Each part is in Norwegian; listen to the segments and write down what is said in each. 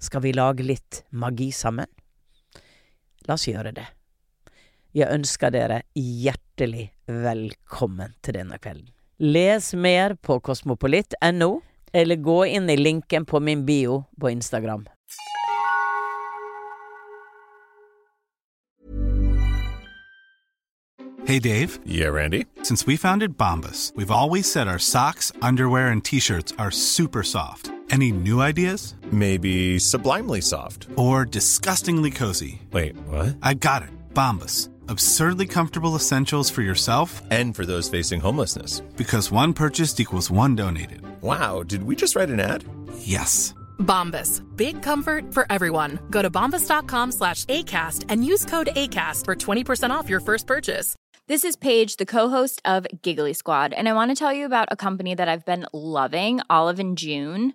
Skal vi lage litt magi sammen? La oss gjøre det. Jeg ønsker dere hjertelig velkommen til denne kvelden. Les mer på kosmopolitt.no, eller gå inn i linken på min bio på Instagram. Hey Dave, Yeah, Randy. since we founded Bombus, we've always said our socks, underwear, and t shirts are super soft. Any new ideas? Maybe sublimely soft. Or disgustingly cozy? Wait, what? I got it. Bombas. Absurdly comfortable essentials for yourself And for those facing homelessness. because one purchased equals one donated. Wow, did we just write an ad? Yes. Bombas. Big comfort for everyone. Go to bombas.com slash ACAST and use code ACAST for 20% off your first purchase. This is Paige, the co-host of Giggly Squad, and I want to tell you about a company that I've been loving, Olive and June.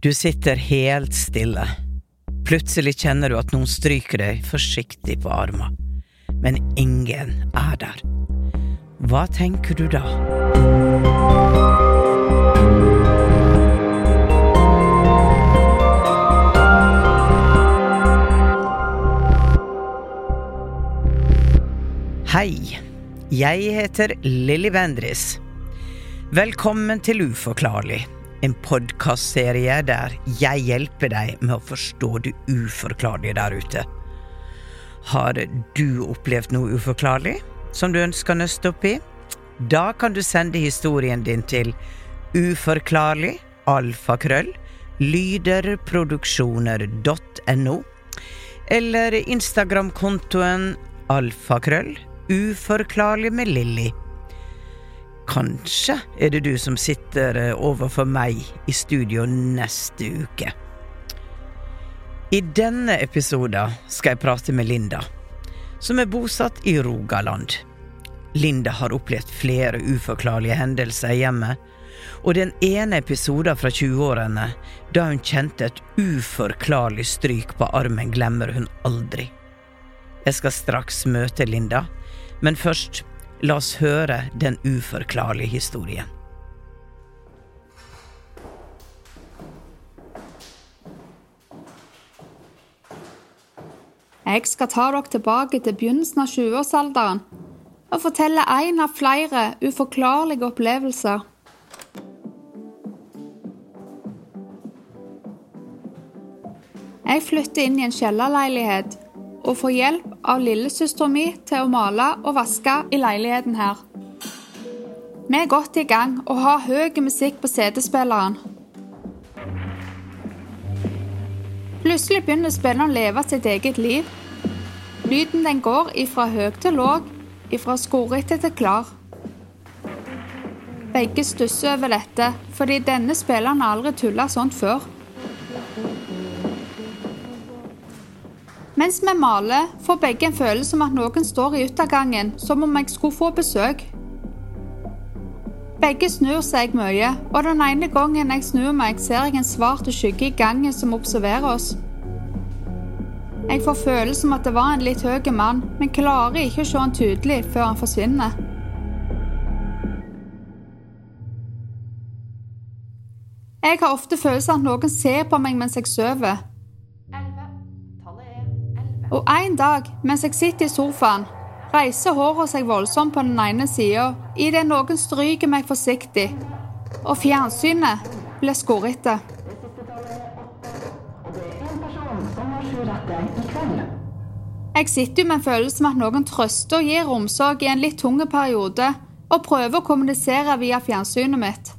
Du sitter helt stille. Plutselig kjenner du at noen stryker deg forsiktig på armen. Men ingen er der. Hva tenker du da? Hei, jeg heter Lilly Vendris. Velkommen til Uforklarlig, en podkastserie der jeg hjelper deg med å forstå det uforklarlige der ute. Har du opplevd noe uforklarlig som du ønsker å nøste opp i? Da kan du sende historien din til uforklarlig alfakrøll lyderproduksjoner.no eller Instagram-kontoen alfakrøll uforklarlig med Lilly. Kanskje er det du som sitter eh, overfor meg i studio neste uke. I denne episoden skal jeg prate med Linda, som er bosatt i Rogaland. Linda har opplevd flere uforklarlige hendelser i hjemmet, og den ene episoden fra 20-årene, da hun kjente et uforklarlig stryk på armen, glemmer hun aldri. Jeg skal straks møte Linda, men først La oss høre den uforklarlige historien. Jeg skal ta dere tilbake til begynnelsen av 20-årsalderen og fortelle en av flere uforklarlige opplevelser. Jeg flytter inn i en kjellerleilighet og får hjelp av lillesøstera mi til å male og vaske i leiligheten her. Vi er godt i gang og har høy musikk på CD-spilleren. Plutselig begynner spilleren å leve sitt eget liv. Lyden den går ifra høy til låg, ifra skorrete til klar. Begge stusser over dette, fordi denne spilleren har aldri tulla sånt før. Mens vi maler, får begge en følelse om at noen står i yttergangen, som om jeg skulle få besøk. Begge snur seg mye, og den ene gangen jeg snur meg, ser jeg en svart skygge i gangen som observerer oss. Jeg får følelsen om at det var en litt høy mann, men klarer ikke å se han tydelig før han forsvinner. Jeg har ofte følelsen at noen ser på meg mens jeg sover. Og en dag, mens jeg sitter i sofaen, reiser håret seg voldsomt på den ene sida idet noen stryker meg forsiktig, og fjernsynet blir skårete. Jeg sitter jo med en følelse med at noen trøster og gir omsorg i en litt tung periode, og prøver å kommunisere via fjernsynet mitt.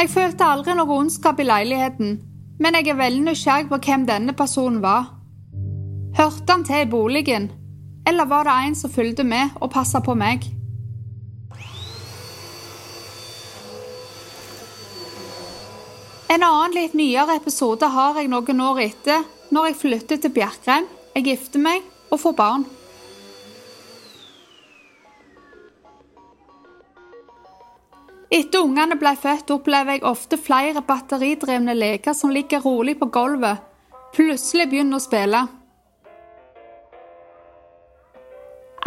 Jeg følte aldri noe ondskap i leiligheten, men jeg er veldig nysgjerrig på hvem denne personen var. Hørte han til i boligen, eller var det en som fulgte med og passa på meg? En annen litt nyere episode har jeg noen år etter, når jeg flytter til Bjerkreim, jeg gifter meg og får barn. Etter ungene ble født, opplever jeg ofte flere batteridrevne leker som ligger rolig på gulvet, plutselig begynner å spille.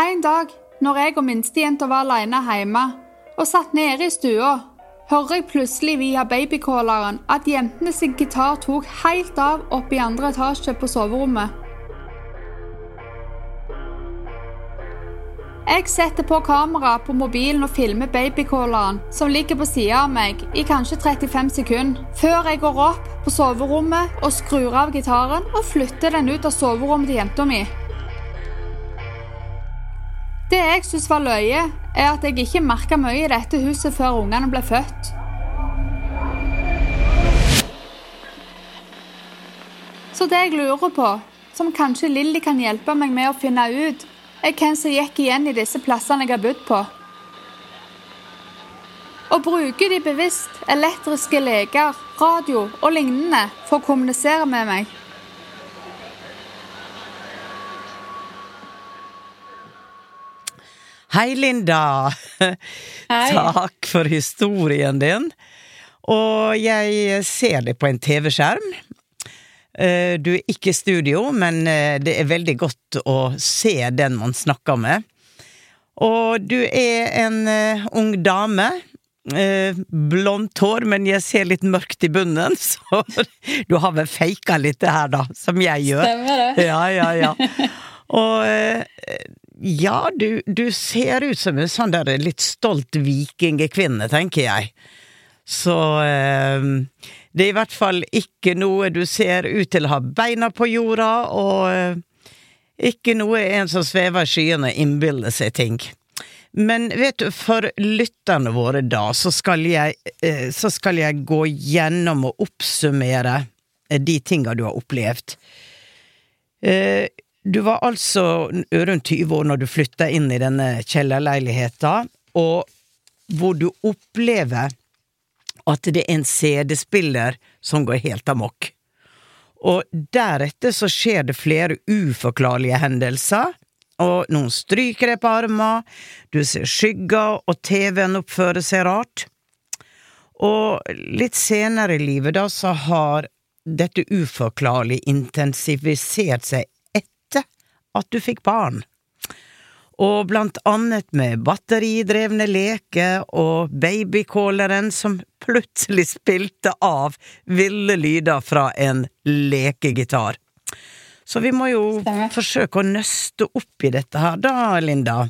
En dag når jeg og minstejenta var alene hjemme og satt nede i stua, hører jeg plutselig via babycalleren at jentene sin gitar tok helt av oppe i andre etasje på soverommet. Jeg setter på kamera på mobilen og filmer babycalleren som ligger på sida av meg i kanskje 35 sekunder, før jeg går opp på soverommet og skrur av gitaren og flytter den ut av soverommet til jenta mi. Jeg syns var løye, er at jeg ikke merka mye i dette huset før ungene ble født. Så det jeg lurer på, som kanskje Lilly kan hjelpe meg med å finne ut, er hvem som gikk igjen i disse plassene jeg har bodd på. Å bruke de bevisst elektriske leker, radio og lignende for å kommunisere med meg? Hei, Linda. Hei. Takk for historien din. Og jeg ser det på en TV-skjerm. Eh, Du er ikke i studio, men eh, det er veldig godt å se den man snakker med. Og du er en eh, ung dame. Blondt hår, men jeg ser litt mørkt i bunnen, så du har vel faka litt det her, da, som jeg gjør. Stemmer det. Ja, ja, ja. Og ja, du, du ser ut som en sånn der litt stolt vikingkvinne, tenker jeg. Så eh, det er i hvert fall ikke noe du ser ut til å ha beina på jorda, og eh, ikke noe en som svever i skyene innbiller seg ting. Men vet du, for lytterne våre da, så skal jeg, eh, så skal jeg gå gjennom og oppsummere eh, de tinga du har opplevd. Eh, du var altså rundt 20 år når du flytta inn i denne kjellerleiligheta, og hvor du opplever at det er en CD-spiller som går helt amok. Og deretter så skjer det flere uforklarlige hendelser, og noen stryker deg på armen, du ser skygger, og TV-en oppfører seg rart. Og litt senere i livet da så har dette uforklarlig intensifisert seg at du fikk barn. Og blant annet med batteridrevne leker og babycalleren som plutselig spilte av ville lyder fra en lekegitar. Så vi må jo Stemmer. forsøke å nøste opp i dette her, da, Linda.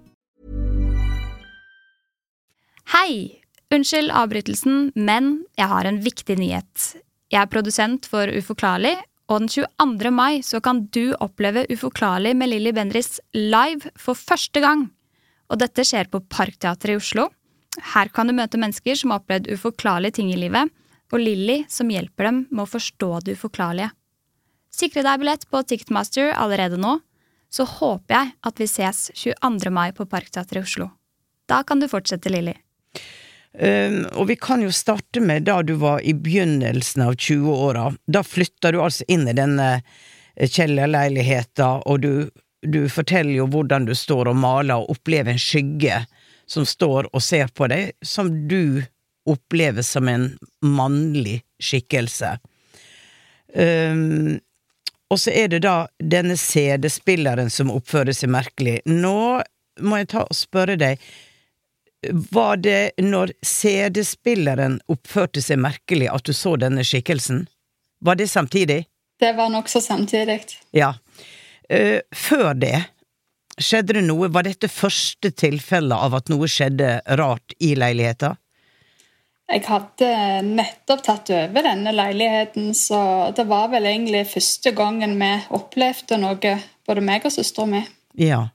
Hei! Unnskyld avbrytelsen, men jeg har en viktig nyhet. Jeg er produsent for Uforklarlig, og den 22. mai så kan du oppleve Uforklarlig med Lilly Bendriss live for første gang. Og dette skjer på Parkteatret i Oslo. Her kan du møte mennesker som har opplevd uforklarlige ting i livet, og Lilly som hjelper dem med å forstå det uforklarlige. Sikre deg billett på Ticketmaster allerede nå, så håper jeg at vi ses 22. mai på Parkteatret i Oslo. Da kan du fortsette, Lilly. Um, og vi kan jo starte med da du var i begynnelsen av 20-åra. Da flytta du altså inn i denne kjellerleiligheten kjellerleiligheta, og du, du forteller jo hvordan du står og maler og opplever en skygge som står og ser på deg, som du opplever som en mannlig skikkelse. Um, og så er det da denne CD-spilleren som oppfører seg merkelig. Nå må jeg ta og spørre deg, var det når CD-spilleren oppførte seg merkelig at du så denne skikkelsen? Var det samtidig? Det var nokså samtidig. Ja. Eh, før det, skjedde det noe? Var dette første tilfellet av at noe skjedde rart i leiligheta? Jeg hadde nettopp tatt over denne leiligheten, så det var vel egentlig første gangen vi opplevde noe, både meg og søstera mi. Ja.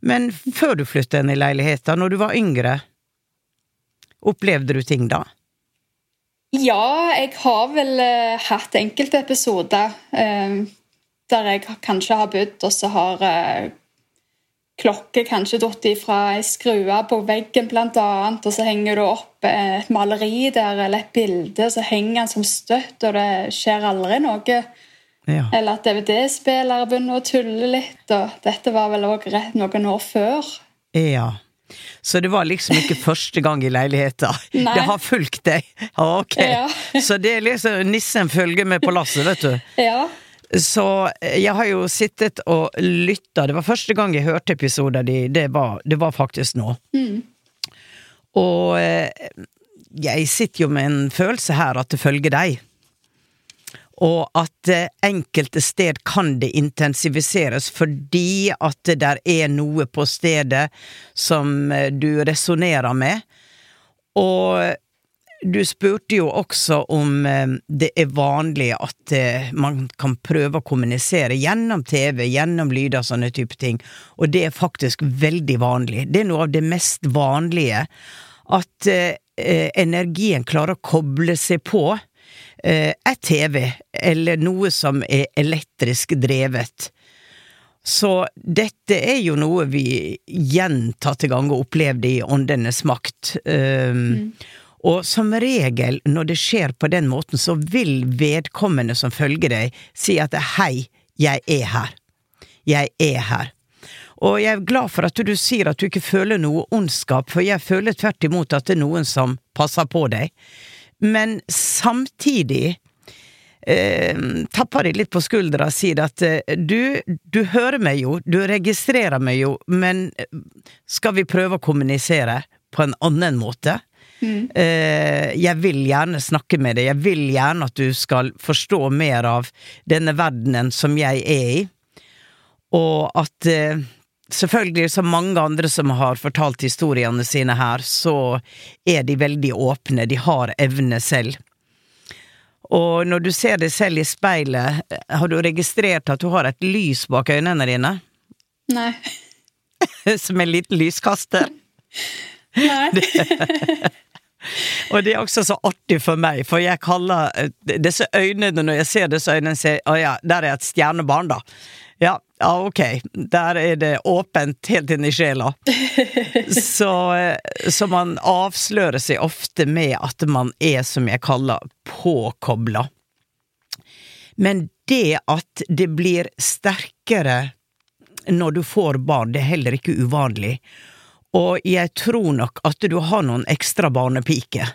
Men før du flyttet inn i leiligheta, når du var yngre, opplevde du ting da? Ja, jeg har vel uh, hatt enkelte episoder uh, der jeg kanskje har bodd, og så har uh, klokke kanskje datt ifra ei skrue på veggen, blant annet, og så henger du opp et maleri der eller et bilde, så henger den som støtt, og det skjer aldri noe. Ja. Eller at DVD-spillere begynner å tulle litt, og dette var vel òg noen år før. Ja. Så det var liksom ikke første gang i leiligheta. Nei. Det har fulgt deg. Ok. Ja. Så det er liksom nissen følger med på lasset, vet du. Ja. Så jeg har jo sittet og lytta. Det var første gang jeg hørte episoder di, det var, det var faktisk nå. Og eh, jeg sitter jo med en følelse her at det følger deg. Og at eh, enkelte sted kan det intensiviseres fordi at det der er noe på stedet som eh, du resonnerer med. Og du spurte jo også om eh, det er vanlig at eh, man kan prøve å kommunisere gjennom TV, gjennom lyder, sånne type ting, og det er faktisk veldig vanlig. Det er noe av det mest vanlige. At eh, eh, energien klarer å koble seg på eh, et TV, eller noe som er elektrisk drevet. Så dette er jo noe vi gjentatte ganger opplevde i Åndenes makt. Um, Og som regel, når det skjer på den måten, så vil vedkommende som følger deg, si at hei, jeg er her. Jeg er her. Og jeg er glad for at du sier at du ikke føler noe ondskap, for jeg føler tvert imot at det er noen som passer på deg. Men samtidig eh, tapper de litt på skuldra og sier at eh, du, du hører meg jo, du registrerer meg jo, men eh, skal vi prøve å kommunisere på en annen måte? Eh, jeg vil gjerne snakke med deg, jeg vil gjerne at du skal forstå mer av denne verdenen som jeg er i, og at Selvfølgelig, som mange andre som har fortalt historiene sine her, så er de veldig åpne, de har evne selv. Og når du ser deg selv i speilet, har du registrert at du har et lys bak øynene dine? Nei. Som en liten lyskaster? Nei. Og det er også så artig for meg, for jeg kaller eh, disse øynene Når jeg ser disse øynene, sier å ja, der er et stjernebarn, da. Ja, ja, ok. Der er det åpent helt inn i sjela. Så, eh, så man avslører seg ofte med at man er, som jeg kaller, påkobla. Men det at det blir sterkere når du får barn, det er heller ikke uvanlig. Og jeg tror nok at du har noen ekstra barnepiker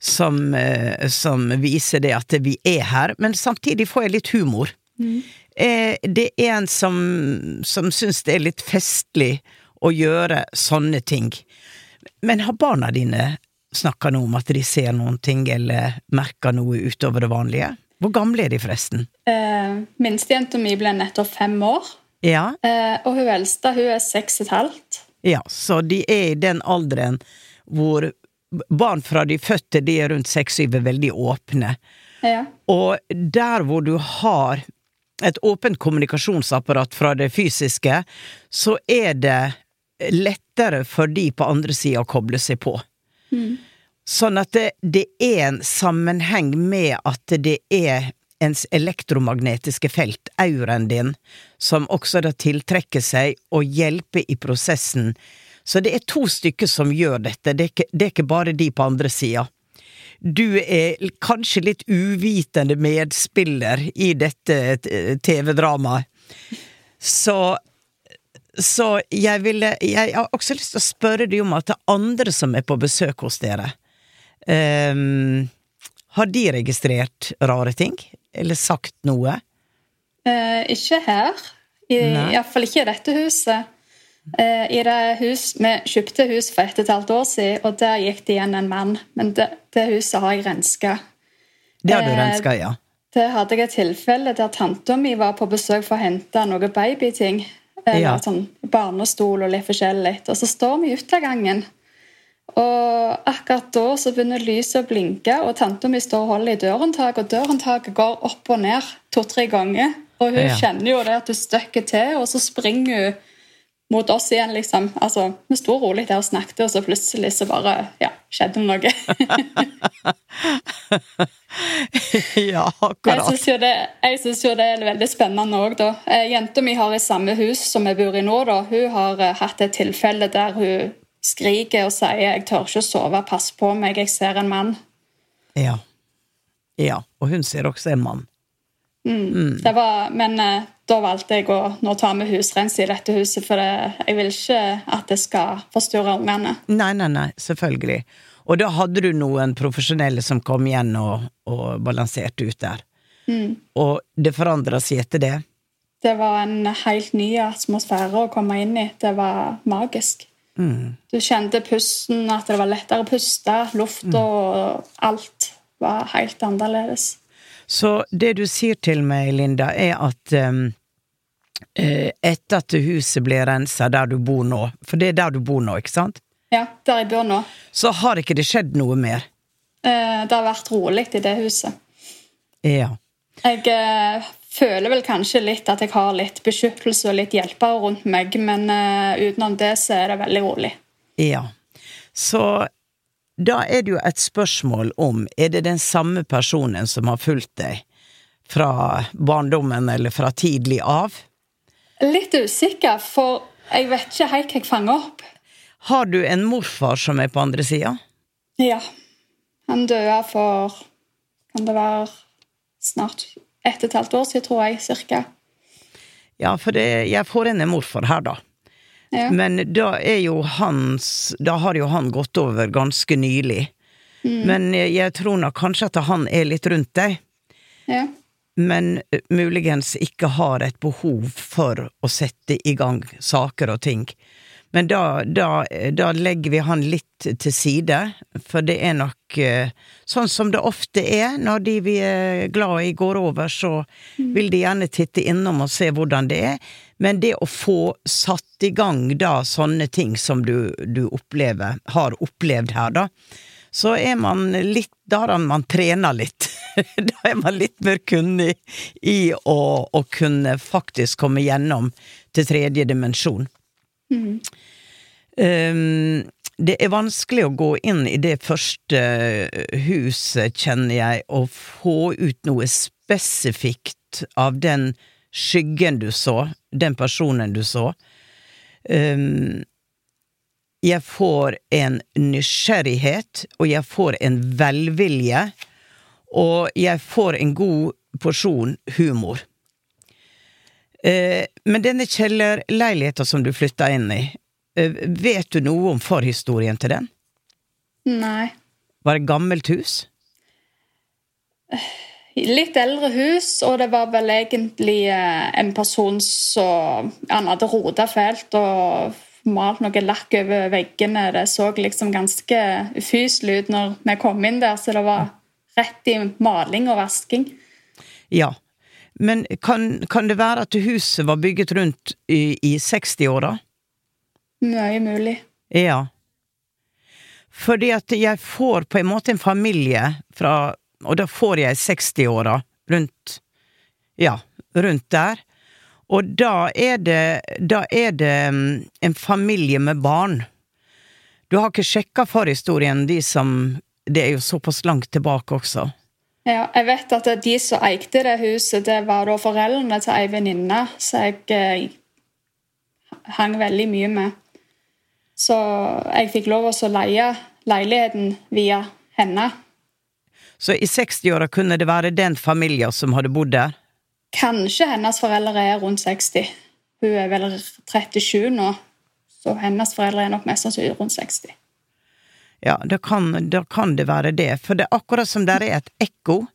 som, eh, som viser det at vi er her, men samtidig får jeg litt humor. Eh, Det er en som, som syns det er litt festlig å gjøre sånne ting. Men har barna dine snakka noe om at de ser noen ting eller merker noe utover det vanlige? Hvor gamle er de, forresten? Eh, Minstejenta mi ble nettopp fem år, Ja, eh, og hun eldste hun er seks og et halvt. ja, så de er i den alderen hvor barn fra de fødte, de er rundt seks-syv, er veldig åpne. Ja. Og der hvor du har et åpent kommunikasjonsapparat fra det fysiske, så er det lettere for de på andre sida å koble seg på. Sånn at det, det er en sammenheng med at det er ens elektromagnetiske felt, auraen din, som også da tiltrekker seg og hjelper i prosessen. Så det er to stykker som gjør dette, det er ikke, det er ikke bare de på andre sida. Du er kanskje litt uvitende medspiller i dette TV-dramaet. Så så jeg ville Jeg har også lyst til å spørre deg om at det er andre som er på besøk hos dere. Um, har de registrert rare ting? Eller sagt noe? Eh, ikke her. Iallfall ikke i dette huset. Eh, I det hus, Vi kjøpte hus for ett og et halvt år siden, og der gikk det igjen en mann. Men det, det huset har jeg renska. Det har du Eh, renska, ja. Det hadde jeg et tilfelle der tanta mi var på besøk for å hente noen babyting. Ja. Sånn barnestol og litt forskjellig. Og så står vi i utegangen. Og akkurat da så begynner lyset å blinke, og tanta mi står og holder i dørhåndtaket, og dørhåndtaket går opp og ned to-tre ganger. Og hun Ja. kjenner jo det at hun støkker til, og så springer hun mot oss igjen, liksom. Altså, Vi sto rolig der og snakket, og så plutselig så bare ja, skjedde det noe. ja, Jeg akkurat. syns jo, jeg jo det er veldig spennende òg, da. Eh, Jenta mi har i samme hus som vi bor i nå, da. Hun har eh, hatt et tilfelle der hun skriker og sier 'jeg tør ikke sove, pass på meg, jeg ser en mann'. Ja. ja. Og hun ser også en mann. Det var, men eh, da valgte jeg å nå ta med husrens i dette huset, for det, jeg vil ikke at det skal forstyrre ungene. Nei, nei, nei, selvfølgelig. Og da hadde du noen profesjonelle som kom igjen og, og balanserte ut der. Og det forandra seg etter det. Det var en helt ny atmosfære å komme inn i. Det var magisk. Du kjente pusten, at det var lettere å puste. Lufta og alt var helt annerledes. Så det du sier til meg, Linda, er at em, eh, etter at huset ble rensa der du bor nå, for det er der du bor nå, ikke sant, Ja, der jeg bor nå. så har ikke det skjedd noe mer. Eh, Det har vært rolig i det huset. Ja. Jeg eh, føler vel kanskje litt at jeg har litt beskyttelse og litt hjelpere rundt meg, men utenom det så er det veldig rolig. Ja. Så da er det jo et spørsmål om er det den samme personen som har fulgt deg fra barndommen eller fra tidlig av? Litt usikker, for jeg vet ikke helt hva jeg fanger opp. Har du en morfar som er på andre sida? Ja. Han døde for Kan det være snart ett og et halvt år siden, tror jeg, cirka. Ja, for det, jeg får inn en morfar her, da. Ja. Men da er jo hans Da har jo han gått over ganske nylig. Men jeg, jeg tror nok kanskje at han er litt rundt deg, ja. men eh, muligens ikke har et behov for å sette i gang saker og ting. Men da, da, da legger vi han litt til side, for det er nok eh, sånn som det ofte er. Når de vi er glad i går over, så vil de gjerne titte innom og se hvordan det er. Men det å få satt i gang da sånne ting som du, du opplever, har opplevd her, da, så er man litt Da har man trena litt. da er man litt mer kunnig i å, å kunne faktisk komme gjennom til tredje dimensjon. Um, det er vanskelig å gå inn i det første huset, kjenner jeg, og få ut noe spesifikt av den skyggen du så, den personen du så. Um, jeg får en nysgjerrighet, og jeg får en velvilje, og jeg får en god porsjon humor. Eh, men denne kjellerleiligheta som du flytta inn i, eh, vet du noe om forhistorien til den? Nei. Var det gammelt hus? Litt eldre hus, og det var vel egentlig eh, en person som Han hadde rota fælt og malt noe lakk over veggene. Det så liksom ganske ufyselig ut når vi kom inn der, så det var rett i maling og vasking. Ja, men kan, kan det være at huset var bygget rundt i, i 60-åra? Mye mulig. Ja. Fordi at jeg får på en måte en familie fra Og da får jeg 60-åra, rundt Ja, rundt der. Og da er det Da er det mm, en familie med barn. Du har ikke sjekka forhistorien, de som Det er jo såpass langt tilbake også. Ja, jeg vet at de som eide det huset, det var da foreldrene til ei venninne som jeg eh, hang veldig mye med. Så jeg fikk lov å leie leiligheten via henne. Så i 60-åra kunne det være den familien som hadde bodd der? Kanskje hennes foreldre er rundt 60. Hun er vel 37 nå, så hennes foreldre er nok mest sannsynlig rundt 60. Ja, da kan, da kan, det være det. For det er akkurat som det er et ekko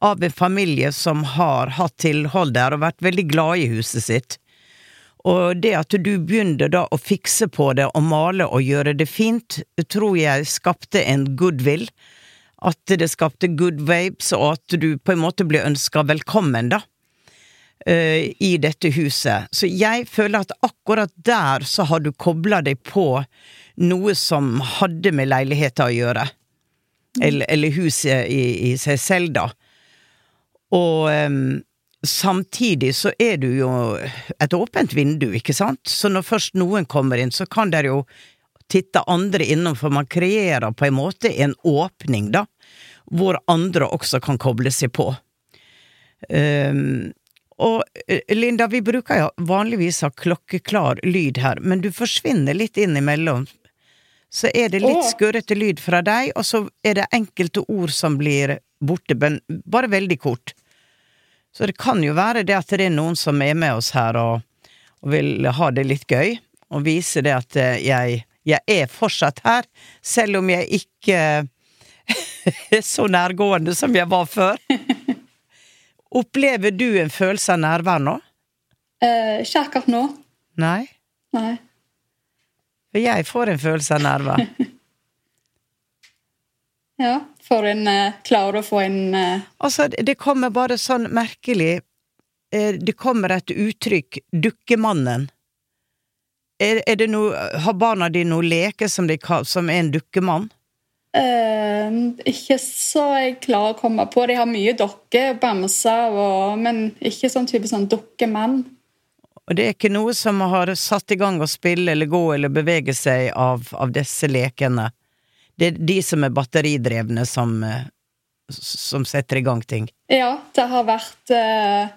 av en familie som har hatt tilhold der og vært veldig glad i huset sitt. Og det at du begynner da å fikse på det og male og gjøre det fint, tror jeg skapte en goodwill. At det skapte good vapes, og at du på en måte ble ønska velkommen, da. Uh, I dette huset. Så jeg føler at akkurat der så har du kobla deg på noe som hadde med leiligheta å gjøre. Eller, eller huset i, i, seg selv, da. Og um, samtidig så er du jo et åpent vindu, ikke sant? Så når først noen kommer inn, så kan der jo titte andre innom, for man kreerer på en måte en åpning, da. Hvor andre også kan koble seg på. Um, og eh, Linda, vi bruker jo vanligvis ha klokkeklar lyd her, men du forsvinner litt innimellom så er det litt skurrete lyd fra deg, og så er det enkelte ord som blir borte, men bare veldig kort. Så det kan jo være det at det er noen som er med oss her og, og vil ha det litt gøy, og vise det at eh, jeg, jeg er fortsatt her, selv om jeg ikke er så nærgående som jeg var før. Opplever du en følelse av nærvær nå? Eh, ikke akkurat nå. Nei? Nei. For jeg får en følelse av nerver. ja. Får en uh, Klarer å få en uh... Altså, det kommer bare sånn merkelig uh, Det kommer et uttrykk 'dukkemannen'. Er, er, det noe Har barna dine noe leke som, de, som er en dukkemann? ikke så jeg klarer å komme på. De har mye dokker, bamser, men ikke sånn type sånn dukkemann. Og det er ikke noe som har satt i gang å spille eller gå eller bevege seg av, av disse lekene. Det er de som er batteridrevne, som, eh, som setter i gang ting. Ja, det har vært uh,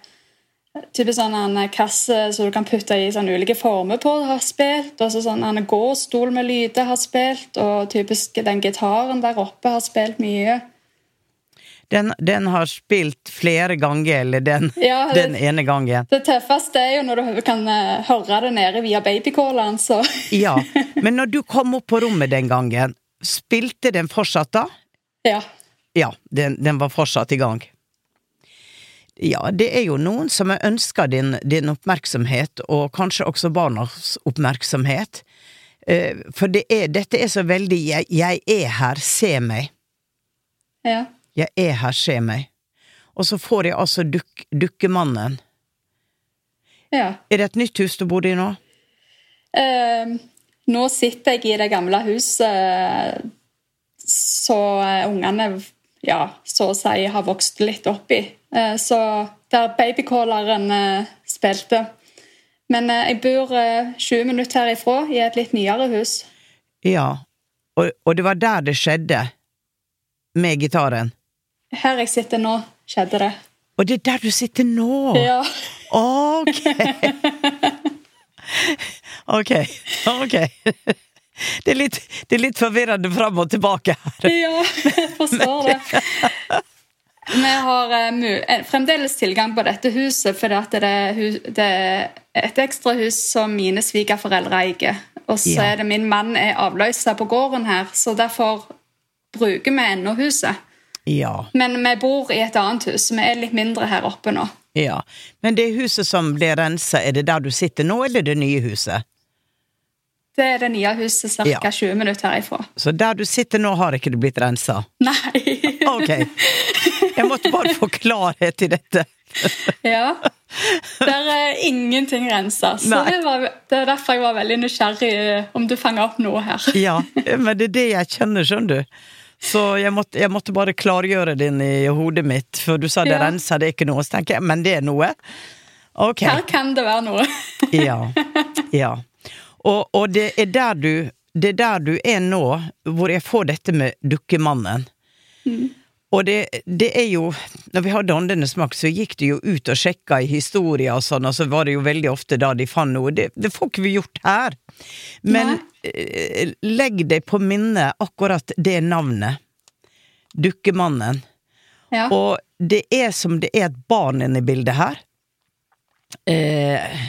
type sånn en kasse som du kan putte i sånn ulike former på, har spilt. Og så sånn en gåstol med lyder har spilt, og typisk den gitaren der oppe har spilt mye. Den, den, har spilt flere ganger, eller den, ja, det, den ene gangen. Det tøffeste er jo når du kan uh, høre det nede via babycalleren, så Ja, men når du kom opp på rommet den gangen, spilte den fortsatt da? Ja. Ja, den, den var fortsatt i gang. Ja, det er jo noen som ønsker din, din oppmerksomhet, og kanskje også barnas oppmerksomhet. Uh, for det er, dette er så veldig jeg, 'jeg er her, se meg'. Ja. Jeg er her, se meg. Og så får jeg altså duk Dukkemannen. Ja. Er det et nytt hus du bor i nå? Uh, nå sitter jeg i det gamle huset så ungene ja, så å si har vokst litt opp i. Uh, så der babycalleren uh, spilte. Men jeg bor 20 minutter herifra, i et litt nyere hus. Ja, Og, og det var der det skjedde, med gitaren. Her jeg sitter nå, skjedde det. Og det er der du sitter nå! Ja. Ok. ok. Ok. Det er litt, det er litt forvirrende fram og tilbake her. Ja, jeg forstår det. Vi har eh, eh, fremdeles tilgang på dette huset, for det, er det er et ekstra hus som mine svigerforeldre eier. Og så Ja. er det min mann er avløser på gården her, så derfor bruker vi ennå huset. Ja. Men vi bor i et annet hus, så vi er litt mindre her oppe nå. ja. Men det huset som ble rensa, er det der du sitter nå, eller det nye huset? Det er det nye huset ca. Ja. 20 minutter herifra. Så der du sitter nå, har ikke det blitt rensa? Nei. Ok. Jeg måtte bare få klarhet i dette. Ja. Der er ingenting rensa. Så det, var, det er derfor jeg var veldig nysgjerrig eh, om du fanga opp noe her. Ja, men det er det jeg kjenner, skjønner du. Så jeg måtte, jeg måtte bare klargjøre den i hodet mitt, for du sa det Ja. renser, det er ikke noe. Så tenker jeg, men det er noe? Ok. Her kan det være noe. Ja. ja. Og, og det er der du Det er der du er nå, hvor jeg får dette med dukkemannen. Og det, det er jo Når vi hadde Åndenes makt, så gikk de jo ut og sjekka i historier og sånn, og så var det jo veldig ofte da de fant noe. Det, det får ikke vi gjort her. Men eh, legg deg på minnet akkurat det navnet. Dukkemannen. Ja. Og det er som det er et barn inne i bildet her. Eh,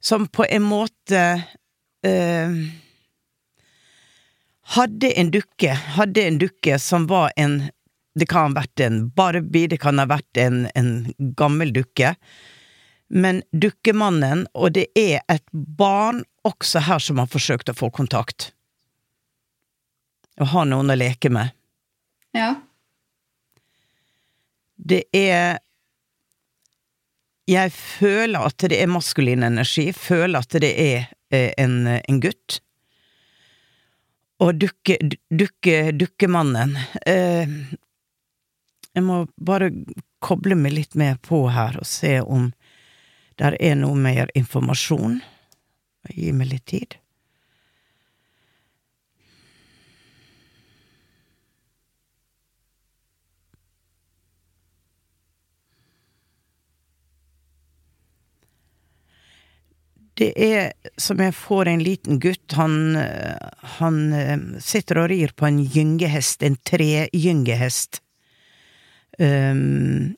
som på en måte eh, Hadde en dukke, hadde en dukke som var en Det kan ha vært en Barbie, det kan ha vært en, en gammel dukke. Men dukkemannen, og det er et barn også her som har forsøkt å få kontakt. Å ha noen å leke med. ja. det er Jeg føler at det er maskulin energi, føler at det er eh, en, en gutt. Og dukke, dukke, dukkemannen eh, Jeg må bare koble meg litt mer på her og se om der er noe mer informasjon. Gi meg litt tid. Det er som jeg får en liten gutt, han, eh, han eh, sitter og rir på en gyngehest, en tregyngehest. Um,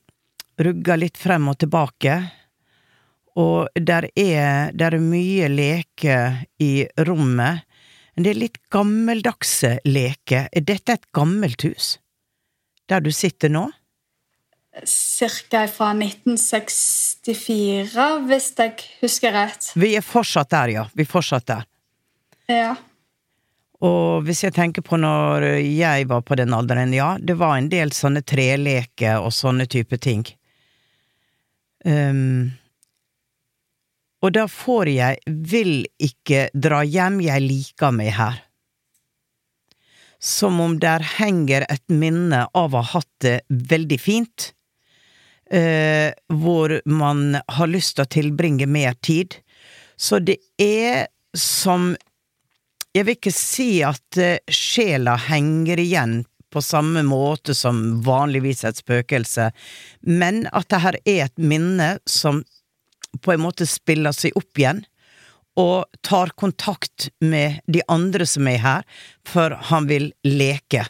rugger litt frem og tilbake. Og der er, der er mye leke i rommet. Men det er litt gammeldagse leke. Er dette et gammelt hus? Der du sitter nå? Cirka fra 1964, hvis jeg husker rett. Vi er fortsatt der, ja. Vi er fortsatt der. Ja. Og hvis jeg tenker på når jeg var på den alderen, ja, det var en del sånne treleker og sånne type ting. Um, og da får jeg vil ikke dra hjem, jeg liker meg her. Som om der henger et minne av å ha hatt det veldig fint, eh, hvor man har lyst til å tilbringe mer tid. Så det er som jeg vil ikke si at eh, sjela henger igjen på samme måte som vanligvis et spøkelse, men at det her er et minne som på en måte spiller seg opp igjen, og tar kontakt med de andre som er her, for han vil leke.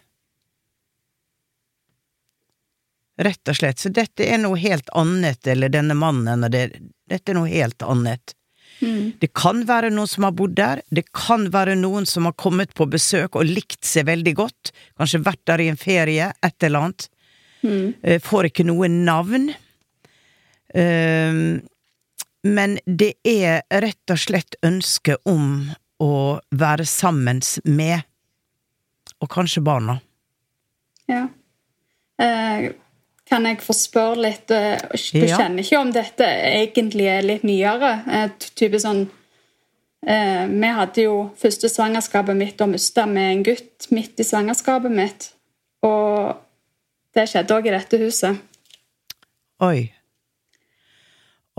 Rett og slett. Så dette er noe helt annet, eller denne mannen, og det, dette er noe helt annet. Det kan være noen som har bodd der, det kan være noen som har kommet på besøk og likt seg veldig godt, kanskje vært der i en ferie, et eller annet. Eh, Får ikke noe navn. Um, Men det er rett og slett ønsket om å være sammen med, og kanskje barna. ja. Eh, kan jeg få spørre litt eh, Du Ja. kjenner ikke om dette egentlig er litt nyere? Eh, type sånn eh, Vi hadde jo første svangerskapet mitt og mista med en gutt midt i svangerskapet mitt. Og det skjedde òg i dette huset. Oi.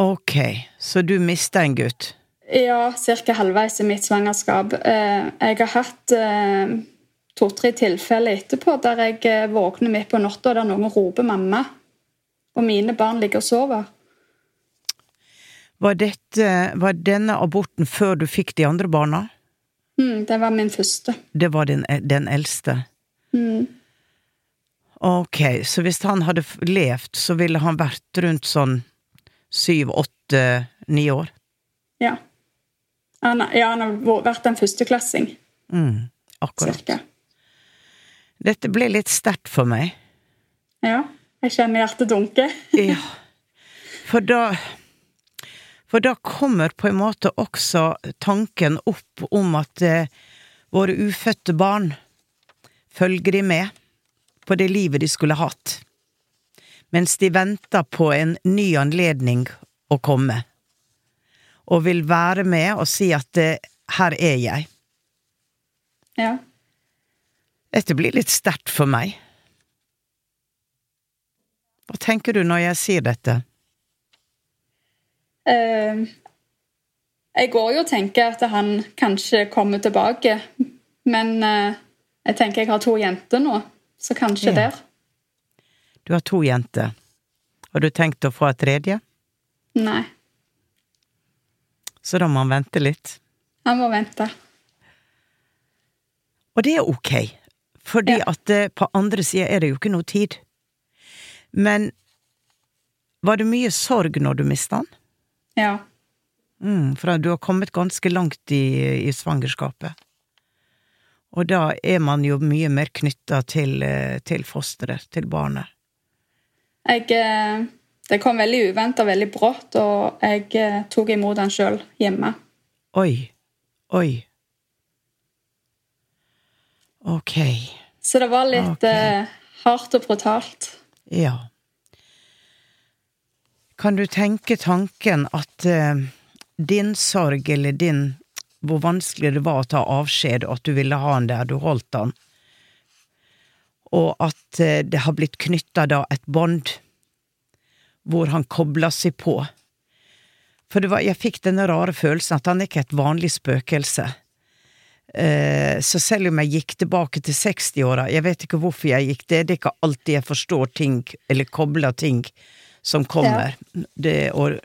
Ok, så du mista en gutt. Ja, ca. halvveis i mitt svangerskap. Eh, jeg har hatt eh, to-tre tilfeller etterpå der jeg eh, våkner midt på natta der noen roper 'mamma', og mine barn ligger og sover. Var, dette, var denne aborten før du fikk de andre barna? Mm, det var min første. Det var den, den eldste? Mm. Ok, så hvis han hadde levd, så ville han vært rundt sånn syv, åtte, ni år? Ja. Han, ja, han har vært en førsteklassing, Mm, akkurat. cirka. Dette ble litt sterkt for meg. Ja. Jeg kjenner hjertet dunke. Ja. For da For da kommer på en måte også tanken opp om at eh, våre ufødte barn følger de med på det livet de skulle hatt, mens de venter på en ny anledning å komme, og vil være med og si at eh, her er jeg. Ja. Dette blir litt sterkt for meg. Hva tenker du når jeg sier dette? Uh, jeg går jo og tenker at han kanskje kommer tilbake, men uh, jeg tenker jeg har to jenter nå, så kanskje Ja. der. Du har to jenter. Har du tenkt å få et tredje? Nei. Så da må han vente litt. Han må vente. Og det er ok, fordi Ja. at eh, på andre sida er det jo ikke noe tid. Men var det mye sorg når du mista han? Ja. Mm, for du har kommet ganske langt i, i svangerskapet. Og da er man jo mye mer knytta til, eh, til fosteret, til barnet. Jeg, eh, det kom veldig uventa, veldig brått, og jeg tok imot han sjøl hjemme. Oi. Oi. Ok. Så det var litt okay. eh, hardt og brutalt. Ja. Kan du tenke tanken at eh, din sorg, eller din Hvor vanskelig det var å ta avskjed, og at du ville ha han der, du holdt han, og at eh, det har blitt knytta da et bånd hvor han kobla seg på. For det var, jeg fikk denne rare følelsen at han ikke er et vanlig spøkelse. Eh, Så selv om jeg gikk tilbake til 60-åra, jeg vet ikke hvorfor jeg gikk det, det er ikke alltid jeg forstår ting, eller kobler ting som kommer. Det, og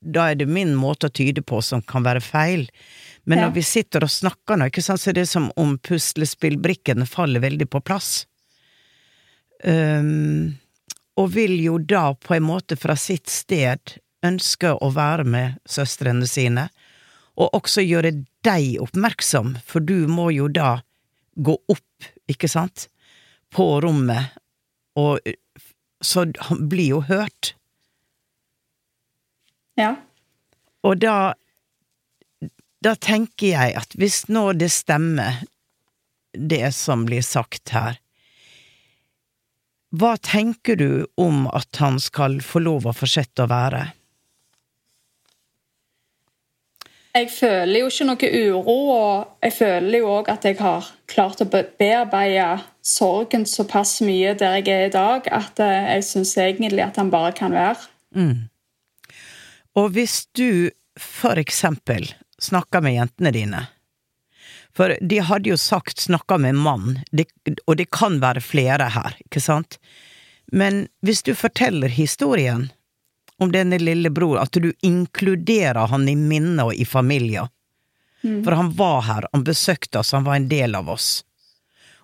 da er det min måte å tyde på som kan være feil. Men Ja. når vi sitter og snakker nå, sant, så er det som om puslespillbrikkene faller veldig på plass. Um, og vil jo da på en måte fra sitt sted ønske å være med søstrene sine, og også gjøre deg oppmerksom, for du må jo da gå opp, ikke sant, på rommet, og så han blir jo hørt. Ja. Og da Da tenker jeg at hvis nå det stemmer, det som blir sagt her, hva tenker du om at han skal få lov å fortsette å være? Jeg føler jo ikke noe uro, og jeg føler jo òg at jeg har klart å bearbeide sorgen såpass mye der jeg er i dag, at eh, jeg syns egentlig at han bare kan være. Og hvis du for eksempel snakker med jentene dine, for de hadde jo sagt snakka med mann, og det kan være flere her, ikke sant? Men hvis du forteller historien om denne lille bror, at du inkluderer han i minnet og i familien, for han var her, han besøkte oss, han var en del av oss.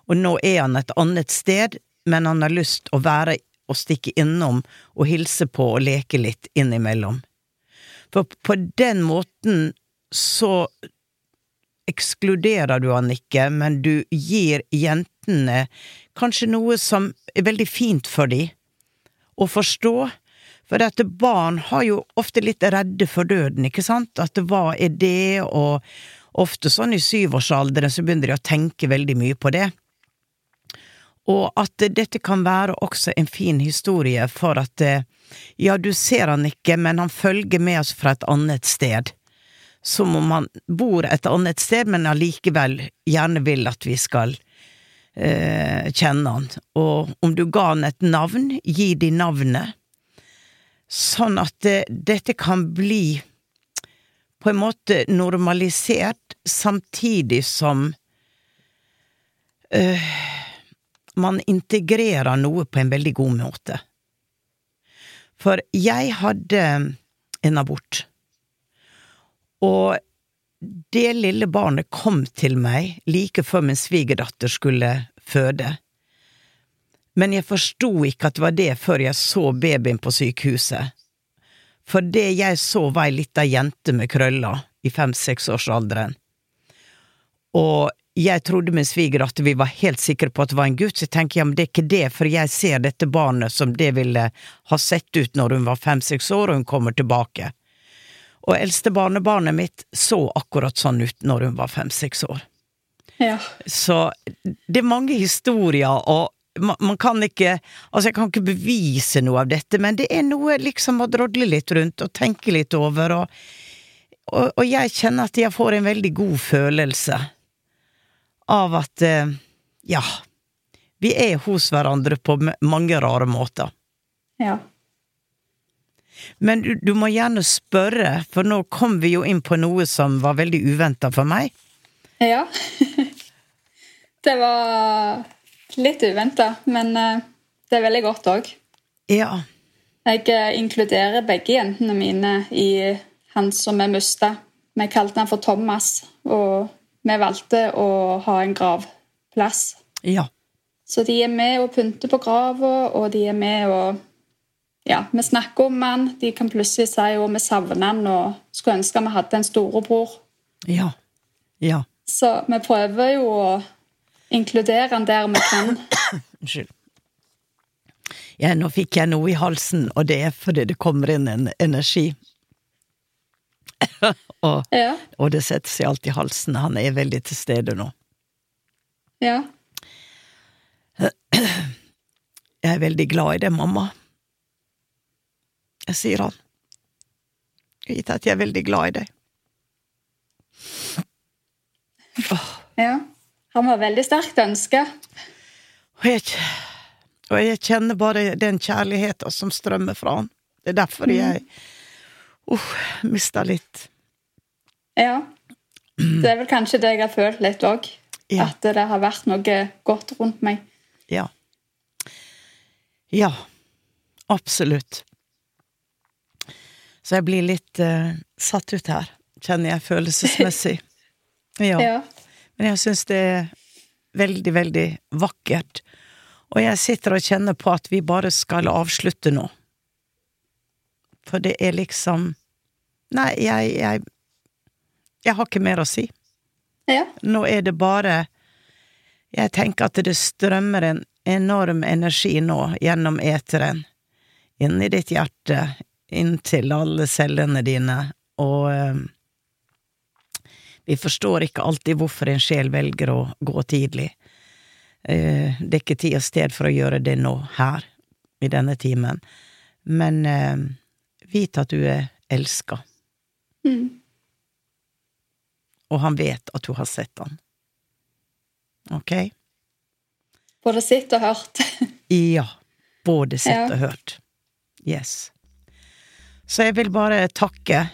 Og nå er han et annet sted, men han har lyst å være og stikke innom og hilse på og leke litt innimellom. For på den måten så ekskluderer du han ikke, men du gir jentene kanskje noe som er veldig fint for dem å forstå. For at barn har jo ofte litt redde for døden, ikke sant? At hva er det, og ofte sånn i syvårsalderen så begynner de å tenke veldig mye på det. Og at dette kan være også en fin historie for at ja, du ser han ikke, men han følger med oss fra et annet sted. Som om han bor et annet sted, men allikevel gjerne vil at vi skal eh, kjenne han. Og om du ga han et navn, gi de navnet. Sånn at det, dette kan bli på en måte normalisert, samtidig som øh, man integrerer noe på en veldig god måte. For jeg hadde en abort, og det lille barnet kom til meg like før min svigerdatter skulle føde. Men jeg forsto ikke at det var det før jeg så babyen på sykehuset. For det jeg så var ei lita jente med krøller i fem-seksårsalderen. Og jeg trodde min sviger at vi var helt sikre på at det var en gutt, så jeg tenker ja, men det er ikke det, for jeg ser dette barnet som det ville ha sett ut når hun var fem-seks år og hun kommer tilbake. Og eldste barnebarnet mitt så akkurat sånn ut når hun var fem-seks år. Ja. Så det er mange historier, og man, man kan ikke Altså, jeg kan ikke bevise noe av dette, men det er noe liksom å drodle litt rundt og tenke litt over, og, og, og jeg kjenner at jeg får en veldig god følelse av at eh, ja, vi er hos hverandre på mange rare måter. Ja. Men du, du må gjerne spørre, for nå kom vi jo inn på noe som var veldig uventa for meg. Ja. det var litt uventa, men eh, det er veldig godt òg. Ja, Jeg eh, inkluderer begge jentene mine i han som vi mista. Vi kalte han for Thomas, og vi valgte å ha en gravplass. ja, Så de er med og pynter på grava, og de er med og Ja, vi snakker om han. De kan plutselig si at vi savner han og skulle ønske vi hadde en storebror. ja, ja. Så vi prøver jo å inkludere han der vi kan. Unnskyld. Ja, nå fikk jeg noe i halsen, og det er fordi det kommer inn en energi. og, Ja. og det setter seg alltid i halsen. Han er veldig til stede nå. Ja. Jeg er veldig glad i deg, mamma. Jeg sier han. Gitt at jeg er veldig glad i deg. ja. Han var veldig sterkt ønska. Og og jeg kjenner bare den kjærligheten som strømmer fra han. Det er derfor jeg uh, mista litt. Ja. Det er vel kanskje det jeg har følt litt òg. Ja. At det har vært noe godt rundt meg. Ja. Ja, absolutt. Så jeg blir litt uh, satt ut her, kjenner jeg følelsesmessig. Ja. Ja. Men jeg syns det er veldig, veldig vakkert. Og jeg sitter og kjenner på at vi bare skal avslutte nå. For det er liksom Nei, jeg, jeg Jeg har ikke mer å si. Ja. Nå er det bare Jeg tenker at det strømmer en enorm energi nå gjennom eteren, inn i ditt hjerte, inn til alle cellene dine, og eh, vi forstår ikke alltid hvorfor en sjel velger å gå tidlig. Eh, det er ikke tid og sted for å gjøre det nå, her, i denne timen, men eh, vit at du er elska, Mm. og han vet at du har sett han. Ok? Både sett og hørt. Ja. Både sett Ja. og hørt. Yes. Så jeg vil bare takke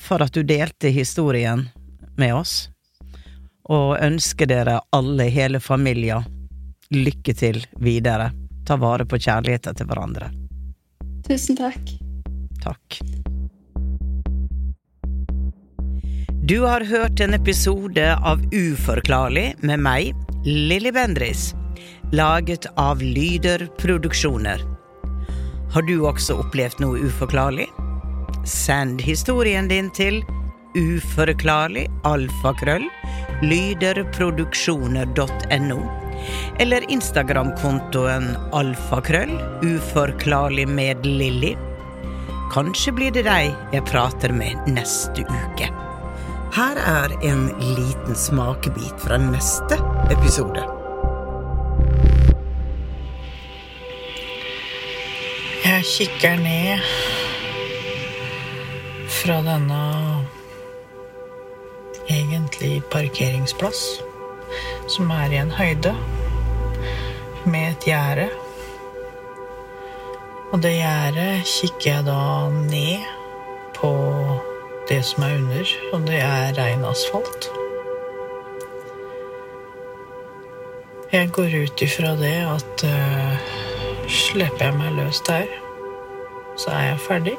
for at du delte historien med oss, og ønsker dere alle, hele familien, lykke til videre. Ta vare på kjærligheten til hverandre. Tusen takk. Takk. Du har hørt en episode av Uforklarlig med meg, Lilly Bendris, laget av Lyder Produksjoner. Har du også opplevd noe uforklarlig? Send historien din til uforklarlig alfakrøll lyderproduksjoner.no eller Instagram-kontoen alfakrøll uforklarlig med Lilly. Kanskje blir det deg jeg prater med neste uke. Her er en liten smakebit fra neste episode. Jeg kikker ned fra denne egentlig parkeringsplass, som er i en høyde, med et gjerde. Og det gjerdet kikker jeg da ned på det som er under, og det er rein asfalt. Jeg går ut ifra det at uh, slipper jeg meg løs der, så er jeg ferdig.